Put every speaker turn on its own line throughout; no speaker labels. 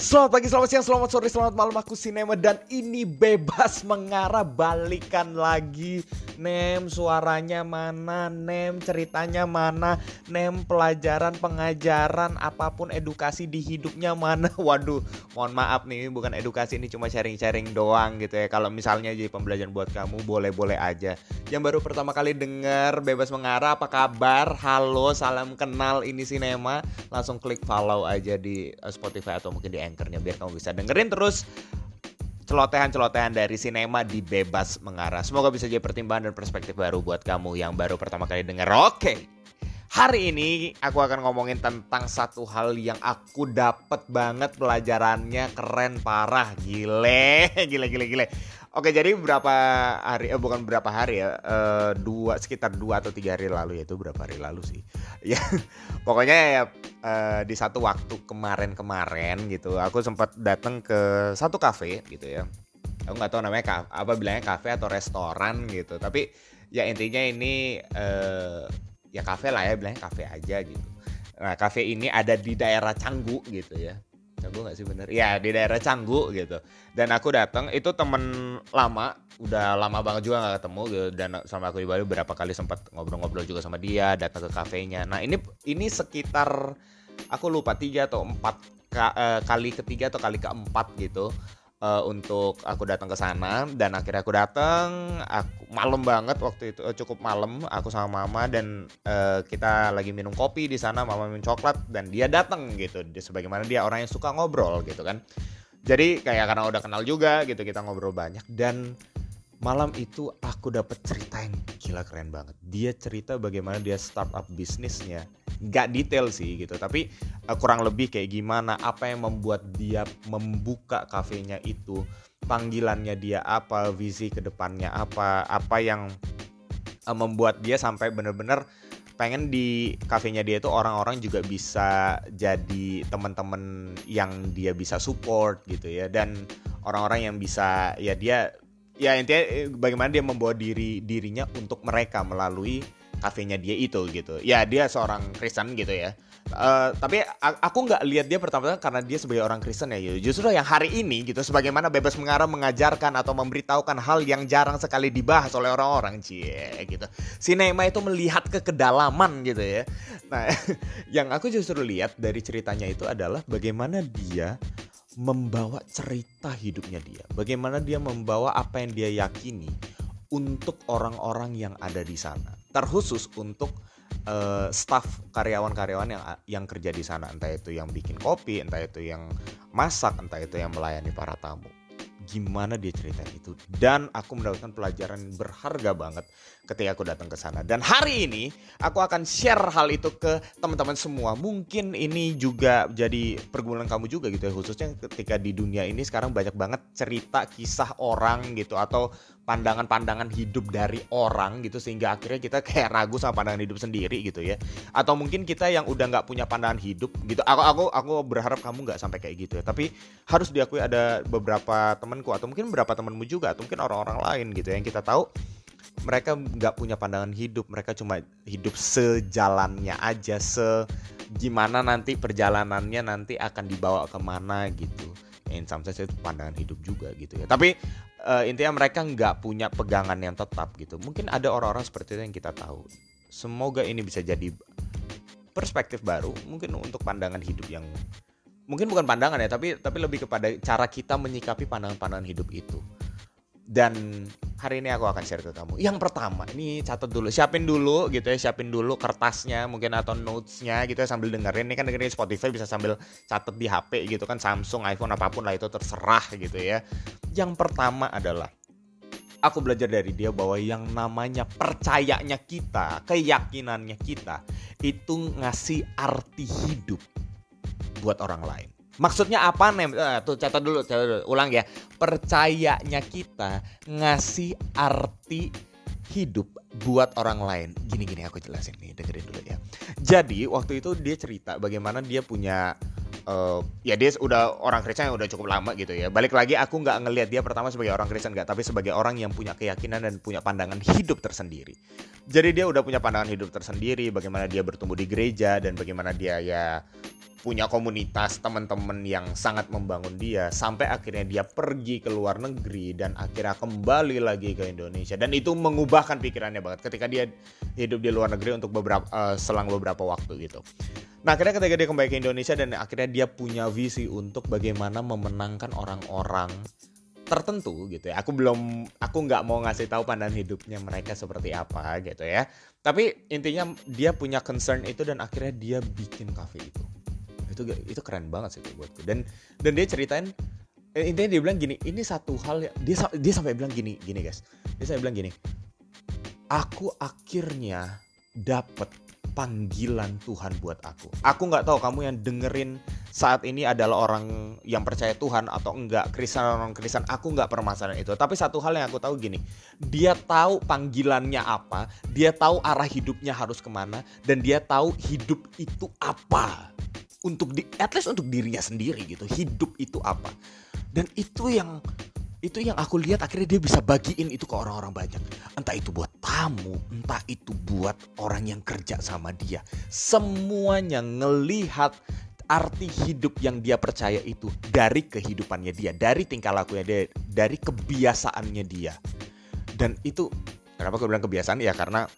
Selamat pagi, selamat siang, selamat sore, selamat malam. Aku Sinema dan ini bebas mengarah balikan lagi. Nem suaranya mana, Nem ceritanya mana? Nem pelajaran, pengajaran, apa pun edukasi di hidupnya mana? Waduh, mohon maaf nih bukan edukasi ini cuma sharing-sharing doang gitu ya. Kalau misalnya jadi pembelajaran buat kamu boleh-boleh aja. Yang baru pertama kali denger bebas mengarah apa kabar? Halo, salam kenal ini Sinema. Langsung klik follow aja di eh, Spotify atau mungkin di anchornya biar kamu bisa dengerin terus celotehan-celotehan dari sinema di bebas mengarah. Semoga bisa jadi pertimbangan dan perspektif baru buat kamu yang baru pertama kali denger. Oke. Hari ini aku akan ngomongin tentang satu hal yang aku dapet banget pelajarannya keren parah gile gile gile gile Oke jadi berapa hari eh, bukan berapa hari ya eh, dua sekitar dua atau tiga hari lalu ya itu berapa hari lalu sih. Ya pokoknya ya eh, di satu waktu kemarin-kemarin gitu aku sempat datang ke satu kafe gitu ya. Aku nggak tahu namanya apa bilangnya kafe atau restoran gitu tapi ya intinya ini eh, ya kafe lah ya bilangnya kafe aja gitu. Nah kafe ini ada di daerah Canggu gitu ya Canggu gak sih bener? Ya di daerah Canggu gitu. Dan aku datang itu temen lama, udah lama banget juga gak ketemu gitu. Dan sama aku di Bali beberapa kali sempat ngobrol-ngobrol juga sama dia, datang ke kafenya. Nah ini ini sekitar aku lupa tiga atau empat eh, kali ketiga atau kali keempat gitu uh, untuk aku datang ke sana dan akhirnya aku datang aku malam banget waktu itu uh, cukup malam aku sama mama dan uh, kita lagi minum kopi di sana mama minum coklat dan dia datang gitu dia sebagaimana dia orang yang suka ngobrol gitu kan jadi kayak karena udah kenal juga gitu kita ngobrol banyak dan malam itu aku dapat cerita yang gila keren banget. Dia cerita bagaimana dia startup bisnisnya. Gak detail sih gitu, tapi uh, kurang lebih kayak gimana, apa yang membuat dia membuka kafenya itu, panggilannya dia apa, visi ke depannya apa, apa yang uh, membuat dia sampai bener-bener pengen di kafenya dia itu orang-orang juga bisa jadi teman-teman yang dia bisa support gitu ya. Dan orang-orang yang bisa ya dia ya intinya eh, bagaimana dia membawa diri dirinya untuk mereka melalui kafenya dia itu gitu ya dia seorang Kristen gitu ya uh, tapi aku nggak lihat dia pertama-tama karena dia sebagai orang Kristen ya gitu. justru yang hari ini gitu sebagaimana bebas mengarah mengajarkan atau memberitahukan hal yang jarang sekali dibahas oleh orang-orang cie gitu sinema itu melihat ke kedalaman gitu ya nah yang aku justru lihat dari ceritanya itu adalah bagaimana dia membawa cerita hidupnya dia. Bagaimana dia membawa apa yang dia yakini untuk orang-orang yang ada di sana. Terkhusus untuk uh, staff karyawan-karyawan yang yang kerja di sana, entah itu yang bikin kopi, entah itu yang masak, entah itu yang melayani para tamu. Gimana dia ceritain itu? Dan aku mendapatkan pelajaran berharga banget ketika aku datang ke sana. Dan hari ini aku akan share hal itu ke teman-teman semua. Mungkin ini juga jadi pergumulan kamu juga gitu ya. Khususnya ketika di dunia ini sekarang banyak banget cerita kisah orang gitu. Atau pandangan-pandangan hidup dari orang gitu sehingga akhirnya kita kayak ragu sama pandangan hidup sendiri gitu ya. Atau mungkin kita yang udah nggak punya pandangan hidup gitu. Aku aku aku berharap kamu nggak sampai kayak gitu ya. Tapi harus diakui ada beberapa temanku atau mungkin beberapa temanmu juga atau mungkin orang-orang lain gitu ya, yang kita tahu mereka nggak punya pandangan hidup. Mereka cuma hidup sejalannya aja se gimana nanti perjalanannya nanti akan dibawa ke mana gitu in some sense itu pandangan hidup juga gitu ya. Tapi uh, intinya mereka nggak punya pegangan yang tetap gitu. Mungkin ada orang-orang seperti itu yang kita tahu. Semoga ini bisa jadi perspektif baru mungkin untuk pandangan hidup yang mungkin bukan pandangan ya tapi tapi lebih kepada cara kita menyikapi pandangan-pandangan hidup itu dan hari ini aku akan share ke kamu. Yang pertama, ini catat dulu, siapin dulu gitu ya, siapin dulu kertasnya mungkin atau notesnya gitu ya sambil dengerin. Ini kan dengerin Spotify bisa sambil catat di HP gitu kan, Samsung, iPhone apa pun lah itu terserah gitu ya. Yang pertama adalah aku belajar dari dia bahwa yang namanya percayanya kita, keyakinannya kita itu ngasih arti hidup buat orang lain. Maksudnya apa nih? Uh, tuh catat dulu, catat dulu. Ulang ya. Percayanya kita ngasih arti hidup buat orang lain. Gini-gini aku jelasin nih, dengerin dulu ya. Jadi waktu itu dia cerita bagaimana dia punya uh, ya dia udah orang Kristen yang udah cukup lama gitu ya. Balik lagi aku nggak ngelihat dia pertama sebagai orang Kristen nggak, tapi sebagai orang yang punya keyakinan dan punya pandangan hidup tersendiri. Jadi dia udah punya pandangan hidup tersendiri, bagaimana dia bertumbuh di gereja dan bagaimana dia ya punya komunitas teman-teman yang sangat membangun dia sampai akhirnya dia pergi ke luar negeri dan akhirnya kembali lagi ke Indonesia dan itu mengubahkan pikirannya banget ketika dia hidup di luar negeri untuk beberapa uh, selang beberapa waktu gitu. Nah akhirnya ketika dia kembali ke Indonesia dan akhirnya dia punya visi untuk bagaimana memenangkan orang-orang tertentu gitu ya. Aku belum, aku nggak mau ngasih tahu pandangan hidupnya mereka seperti apa gitu ya. Tapi intinya dia punya concern itu dan akhirnya dia bikin cafe itu itu itu keren banget sih buatku dan dan dia ceritain eh, intinya dia bilang gini ini satu hal ya dia dia sampai bilang gini gini guys dia sampai bilang gini aku akhirnya dapet panggilan Tuhan buat aku. Aku nggak tahu kamu yang dengerin saat ini adalah orang yang percaya Tuhan atau enggak Kristen orang Kristen. Aku nggak permasalahan itu. Tapi satu hal yang aku tahu gini, dia tahu panggilannya apa, dia tahu arah hidupnya harus ke mana, dan dia tahu hidup itu apa untuk di at least untuk dirinya sendiri gitu hidup itu apa dan itu yang itu yang aku lihat akhirnya dia bisa bagiin itu ke orang-orang banyak. Entah itu buat tamu entah itu buat orang yang kerja sama dia. Semuanya ngelihat arti hidup yang dia percaya itu dari kehidupannya dia dari tingkah lakunya dia dari kebiasaannya dia. Dan itu kenapa aku bilang kebiasaan? Ya karena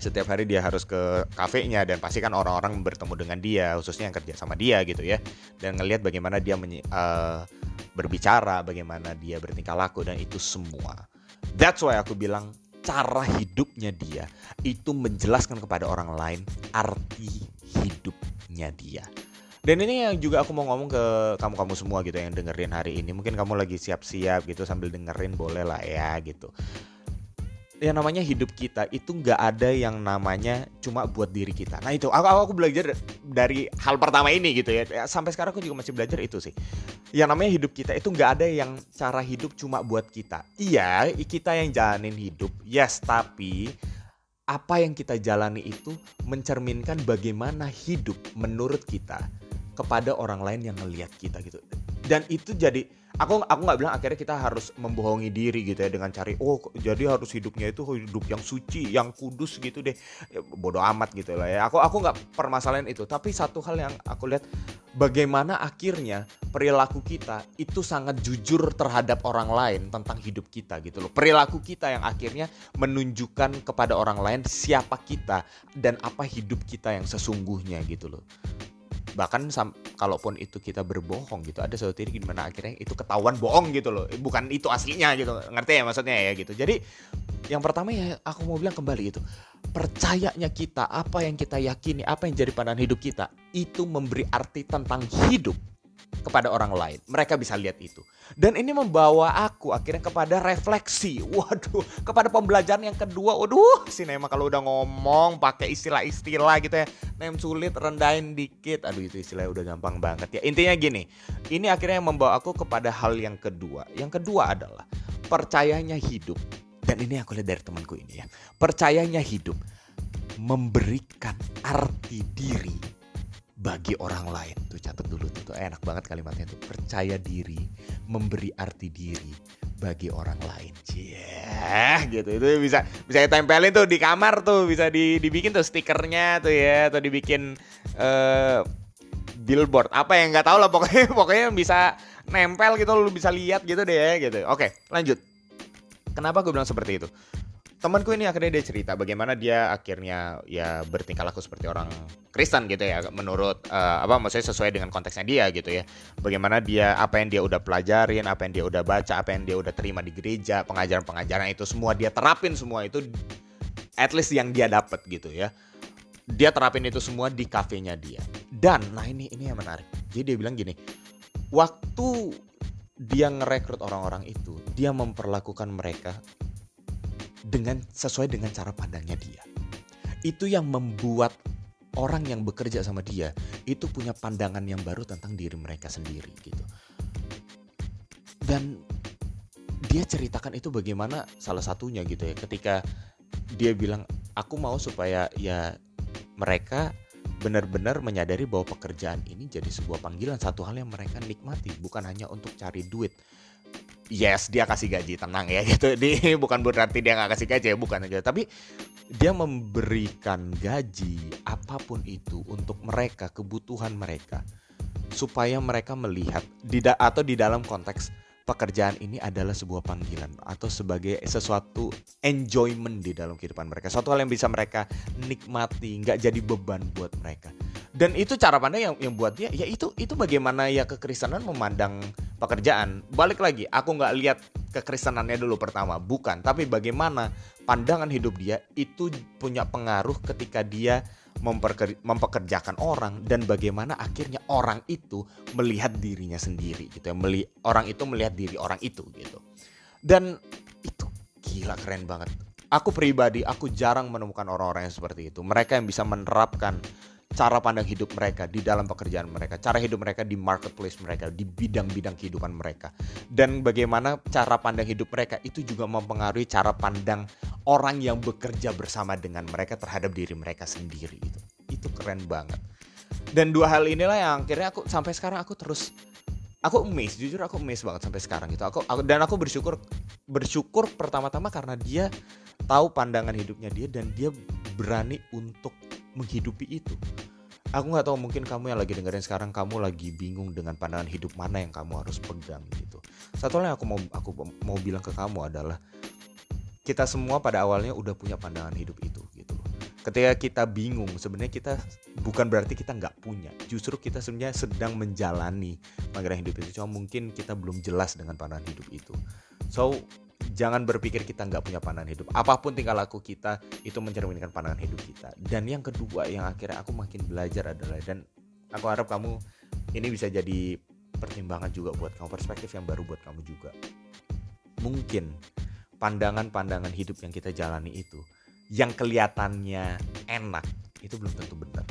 setiap hari dia harus ke kafenya dan pasti kan orang-orang bertemu dengan dia khususnya yang kerja sama dia gitu ya. Dan ngelihat bagaimana dia uh, berbicara bagaimana dia bertingkah laku dan itu semua. That's why aku bilang cara hidupnya dia itu menjelaskan kepada orang lain arti hidupnya dia. Dan ini yang juga aku mau ngomong ke kamu-kamu semua gitu yang dengerin hari ini. Mungkin kamu lagi siap-siap gitu sambil dengerin boleh lah ya gitu yang namanya hidup kita itu nggak ada yang namanya cuma buat diri kita. Nah itu aku aku belajar dari hal pertama ini gitu ya. Sampai sekarang aku juga masih belajar itu sih. Yang namanya hidup kita itu nggak ada yang cara hidup cuma buat kita. Iya kita yang jalanin hidup, yes tapi apa yang kita jalani itu mencerminkan bagaimana hidup menurut kita kepada orang lain yang ngelihat kita gitu. Dan itu jadi aku aku nggak bilang akhirnya kita harus membohongi diri gitu ya dengan cari oh jadi harus hidupnya itu hidup yang suci yang kudus gitu deh. Ya, bodoh amat gitu lah ya. Aku aku nggak permasalahan itu. Tapi satu hal yang aku lihat bagaimana akhirnya perilaku kita itu sangat jujur terhadap orang lain tentang hidup kita gitu loh. Perilaku kita yang akhirnya menunjukkan kepada orang lain siapa kita dan apa hidup kita yang sesungguhnya gitu loh bahkan sam kalaupun itu kita berbohong gitu ada suatu titik di mana akhirnya itu ketahuan bohong gitu loh. Bukan itu aslinya gitu ngerti ya maksudnya ya gitu. Jadi yang pertama ya aku mau bilang kembali itu percayanya kita apa yang kita yakini apa yang jadi pandangan hidup kita itu memberi arti tentang hidup kepada orang lain. Mereka bisa lihat itu. Dan ini membawa aku akhirnya kepada refleksi. Waduh, kepada pembelajaran yang kedua. Waduh, si Nema kalau udah ngomong pakai istilah-istilah gitu ya. Nem sulit rendahin dikit. Aduh, itu istilahnya udah gampang banget ya. Intinya gini, ini akhirnya yang membawa aku kepada hal yang kedua. Yang kedua adalah percayanya hidup. Dan ini aku lihat dari temanku ini ya. Percayanya hidup memberikan arti diri bagi orang lain. Tuh catat dulu tuh, tuh enak banget kalimatnya tuh. Percaya diri, memberi arti diri bagi orang lain. Yeah, gitu. Itu bisa bisa ditempelin tuh di kamar tuh, bisa di, dibikin tuh stikernya tuh ya atau dibikin uh, billboard. Apa yang nggak tahu lah pokoknya pokoknya bisa nempel gitu lu bisa lihat gitu deh gitu. Oke, lanjut. Kenapa gue bilang seperti itu? Temanku ini akhirnya dia cerita bagaimana dia akhirnya ya bertingkah laku seperti orang Kristen gitu ya menurut uh, apa maksudnya sesuai dengan konteksnya dia gitu ya. Bagaimana dia apa yang dia udah pelajarin apa yang dia udah baca apa yang dia udah terima di gereja pengajaran-pengajaran itu semua dia terapin semua itu at least yang dia dapat gitu ya. Dia terapin itu semua di kafenya dia. Dan nah ini ini yang menarik. Jadi dia bilang gini waktu dia ngerekrut orang-orang itu dia memperlakukan mereka dengan sesuai dengan cara pandangnya dia. Itu yang membuat orang yang bekerja sama dia itu punya pandangan yang baru tentang diri mereka sendiri gitu. Dan dia ceritakan itu bagaimana salah satunya gitu ya ketika dia bilang aku mau supaya ya mereka benar-benar menyadari bahwa pekerjaan ini jadi sebuah panggilan satu hal yang mereka nikmati bukan hanya untuk cari duit yes dia kasih gaji tenang ya gitu di bukan berarti dia nggak kasih gaji ya bukan aja tapi dia memberikan gaji apa pun itu untuk mereka kebutuhan mereka supaya mereka melihat di atau di dalam konteks pekerjaan ini adalah sebuah panggilan atau sebagai sesuatu enjoyment di dalam kehidupan mereka. Suatu hal yang bisa mereka nikmati, nggak jadi beban buat mereka. Dan itu cara pandang yang yang buat dia ya itu itu bagaimana ya kekristenan memandang pekerjaan. Balik lagi, aku nggak lihat kekristenannya dulu pertama, bukan, tapi bagaimana pandangan hidup dia itu punya pengaruh ketika dia mempekerjakan orang dan bagaimana akhirnya orang itu melihat dirinya sendiri gitu ya. Meli orang itu melihat diri orang itu gitu. Dan itu gila keren banget. Aku pribadi aku jarang menemukan orang-orang yang seperti itu. Mereka yang bisa menerapkan cara pandang hidup mereka di dalam pekerjaan mereka, cara hidup mereka di marketplace mereka, di bidang-bidang kehidupan mereka. Dan bagaimana cara pandang hidup mereka itu juga mempengaruhi cara pandang orang yang bekerja bersama dengan mereka terhadap diri mereka sendiri itu. Itu keren banget. Dan dua hal inilah yang akhirnya aku sampai sekarang aku terus aku amazed jujur aku amazed banget sampai sekarang itu aku, aku dan aku bersyukur bersyukur pertama-tama karena dia tahu pandangan hidupnya dia dan dia berani untuk menghidupi itu. Aku nggak tahu mungkin kamu yang lagi dengerin sekarang kamu lagi bingung dengan pandangan hidup mana yang kamu harus pegang gitu. Satu hal yang aku mau aku mau bilang ke kamu adalah kita semua pada awalnya udah punya pandangan hidup itu gitu. Ketika kita bingung, sebenarnya kita bukan berarti kita nggak punya. Justru kita sebenarnya sedang menjalani pandangan hidup itu. Cuma mungkin kita belum jelas dengan pandangan hidup itu. So jangan berpikir kita nggak punya pandangan hidup. Apa pun tingkah laku kita itu mencerminkan pandangan hidup kita. Dan yang kedua yang akhirnya aku makin belajar adalah dan aku harap kamu ini bisa jadi pertimbangan juga buat kamu perspektif yang baru buat kamu juga. Mungkin pandangan-pandangan hidup yang kita jalani itu yang kelihatannya enak itu belum tentu benar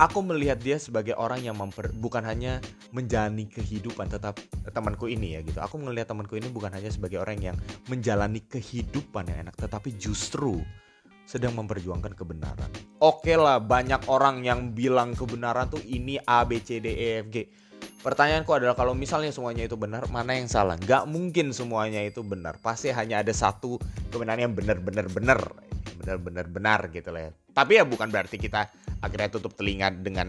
aku melihat dia sebagai orang yang memper, bukan hanya menjalani kehidupan tetap temanku ini ya gitu aku melihat temanku ini bukan hanya sebagai orang yang menjalani kehidupan yang enak tetapi justru sedang memperjuangkan kebenaran oke lah banyak orang yang bilang kebenaran tuh ini A B C D E F G Pertanyaanku adalah kalau misalnya semuanya itu benar, mana yang salah? Gak mungkin semuanya itu benar. Pasti hanya ada satu kebenaran yang benar-benar benar, benar-benar benar gitu lah. Ya. Tapi ya bukan berarti kita akhirnya tutup telinga dengan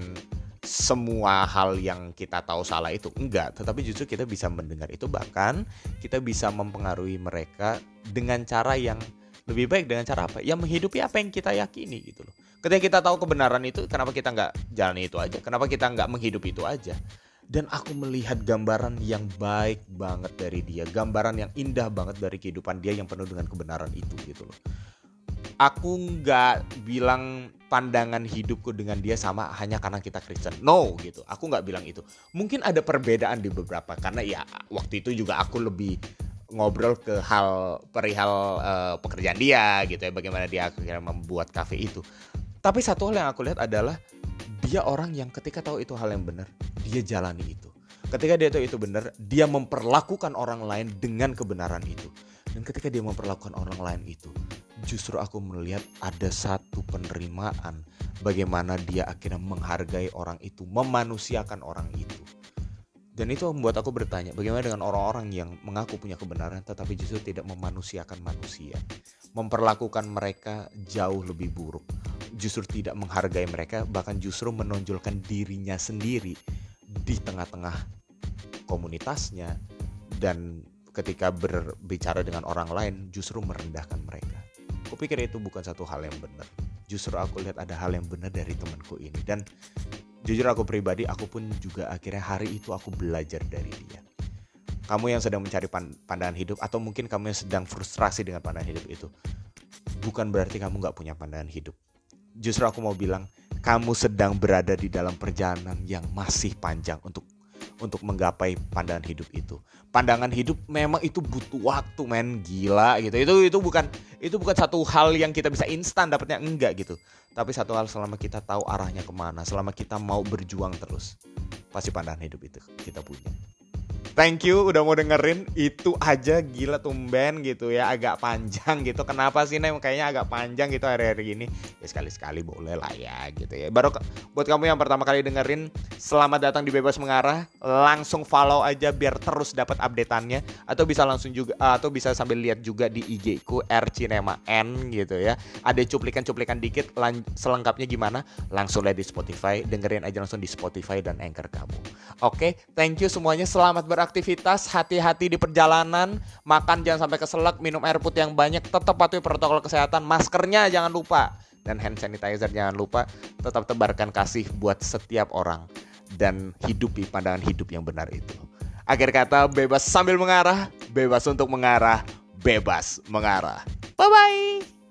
semua hal yang kita tahu salah itu. Enggak tetapi justru kita bisa mendengar itu bahkan kita bisa mempengaruhi mereka dengan cara yang lebih baik dengan cara apa? Ya menghidupi apa yang kita yakini gitu loh. Ketika kita tahu kebenaran itu kenapa kita nggak jalani itu aja? Kenapa kita nggak menghidupi itu aja? Dan aku melihat gambaran yang baik banget dari dia gambaran yang indah banget dari kehidupan dia yang penuh dengan kebenaran itu gitu loh aku nggak bilang pandangan hidupku dengan dia sama hanya karena kita Kristen. No gitu. Aku nggak bilang itu. Mungkin ada perbedaan di beberapa karena ya waktu itu juga aku lebih ngobrol ke hal perihal uh, pekerjaan dia gitu ya bagaimana dia akhirnya membuat kafe itu. Tapi satu hal yang aku lihat adalah dia orang yang ketika tahu itu hal yang benar, dia jalani itu. Ketika dia tahu itu benar, dia memperlakukan orang lain dengan kebenaran itu. Dan ketika dia memperlakukan orang lain itu, justru aku melihat ada satu penerimaan bagaimana dia akhirnya menghargai orang itu, memanusiakan orang itu. Dan itu membuat aku bertanya, bagaimana dengan orang-orang yang mengaku punya kebenaran tetapi justru tidak memanusiakan manusia, memperlakukan mereka jauh lebih buruk, justru tidak menghargai mereka, bahkan justru menonjolkan dirinya sendiri di tengah-tengah komunitasnya dan ketika berbicara dengan orang lain justru merendahkan mereka. Aku pikir itu bukan satu hal yang benar. Justru aku lihat ada hal yang benar dari temanku ini dan jujur aku pribadi aku pun juga akhirnya hari itu aku belajar dari dia. Kamu yang sedang mencari pandangan hidup atau mungkin kamu yang sedang frustrasi dengan pandangan hidup itu bukan berarti kamu nggak punya pandangan hidup. Justru aku mau bilang kamu sedang berada di dalam perjalanan yang masih panjang untuk untuk menggapai pandangan hidup itu. Pandangan hidup memang itu butuh waktu men gila gitu. Itu itu bukan itu bukan satu hal yang kita bisa instan dapatnya enggak gitu. Tapi satu hal selama kita tahu arahnya ke mana, selama kita mau berjuang terus, pasti pandangan hidup itu kita punya. Thank you udah mau dengerin. Itu aja gila tumben gitu ya agak panjang gitu. Kenapa sih Nem kayaknya agak panjang gitu hari-hari ini. Ya sekali-sekali boleh lah ya gitu ya. Baru buat kamu yang pertama kali dengerin selamat datang di Bebas Mengarah. Langsung follow aja biar terus dapat updateannya. Atau bisa langsung juga atau bisa sambil lihat juga di IG ku R Cinema N gitu ya. Ada cuplikan-cuplikan dikit selengkapnya gimana langsung lihat di Spotify. Dengerin aja langsung di Spotify dan Anchor kamu. Oke thank you semuanya. Selamat beraktivitas beraktivitas, hati-hati di perjalanan, makan jangan sampai keselak, minum air putih yang banyak, tetap patuhi protokol kesehatan, maskernya jangan lupa dan hand sanitizer jangan lupa, tetap tebarkan kasih buat setiap orang dan hidupi pandangan hidup yang benar itu. Akhir kata bebas sambil mengarah, bebas untuk mengarah, bebas mengarah. Bye bye.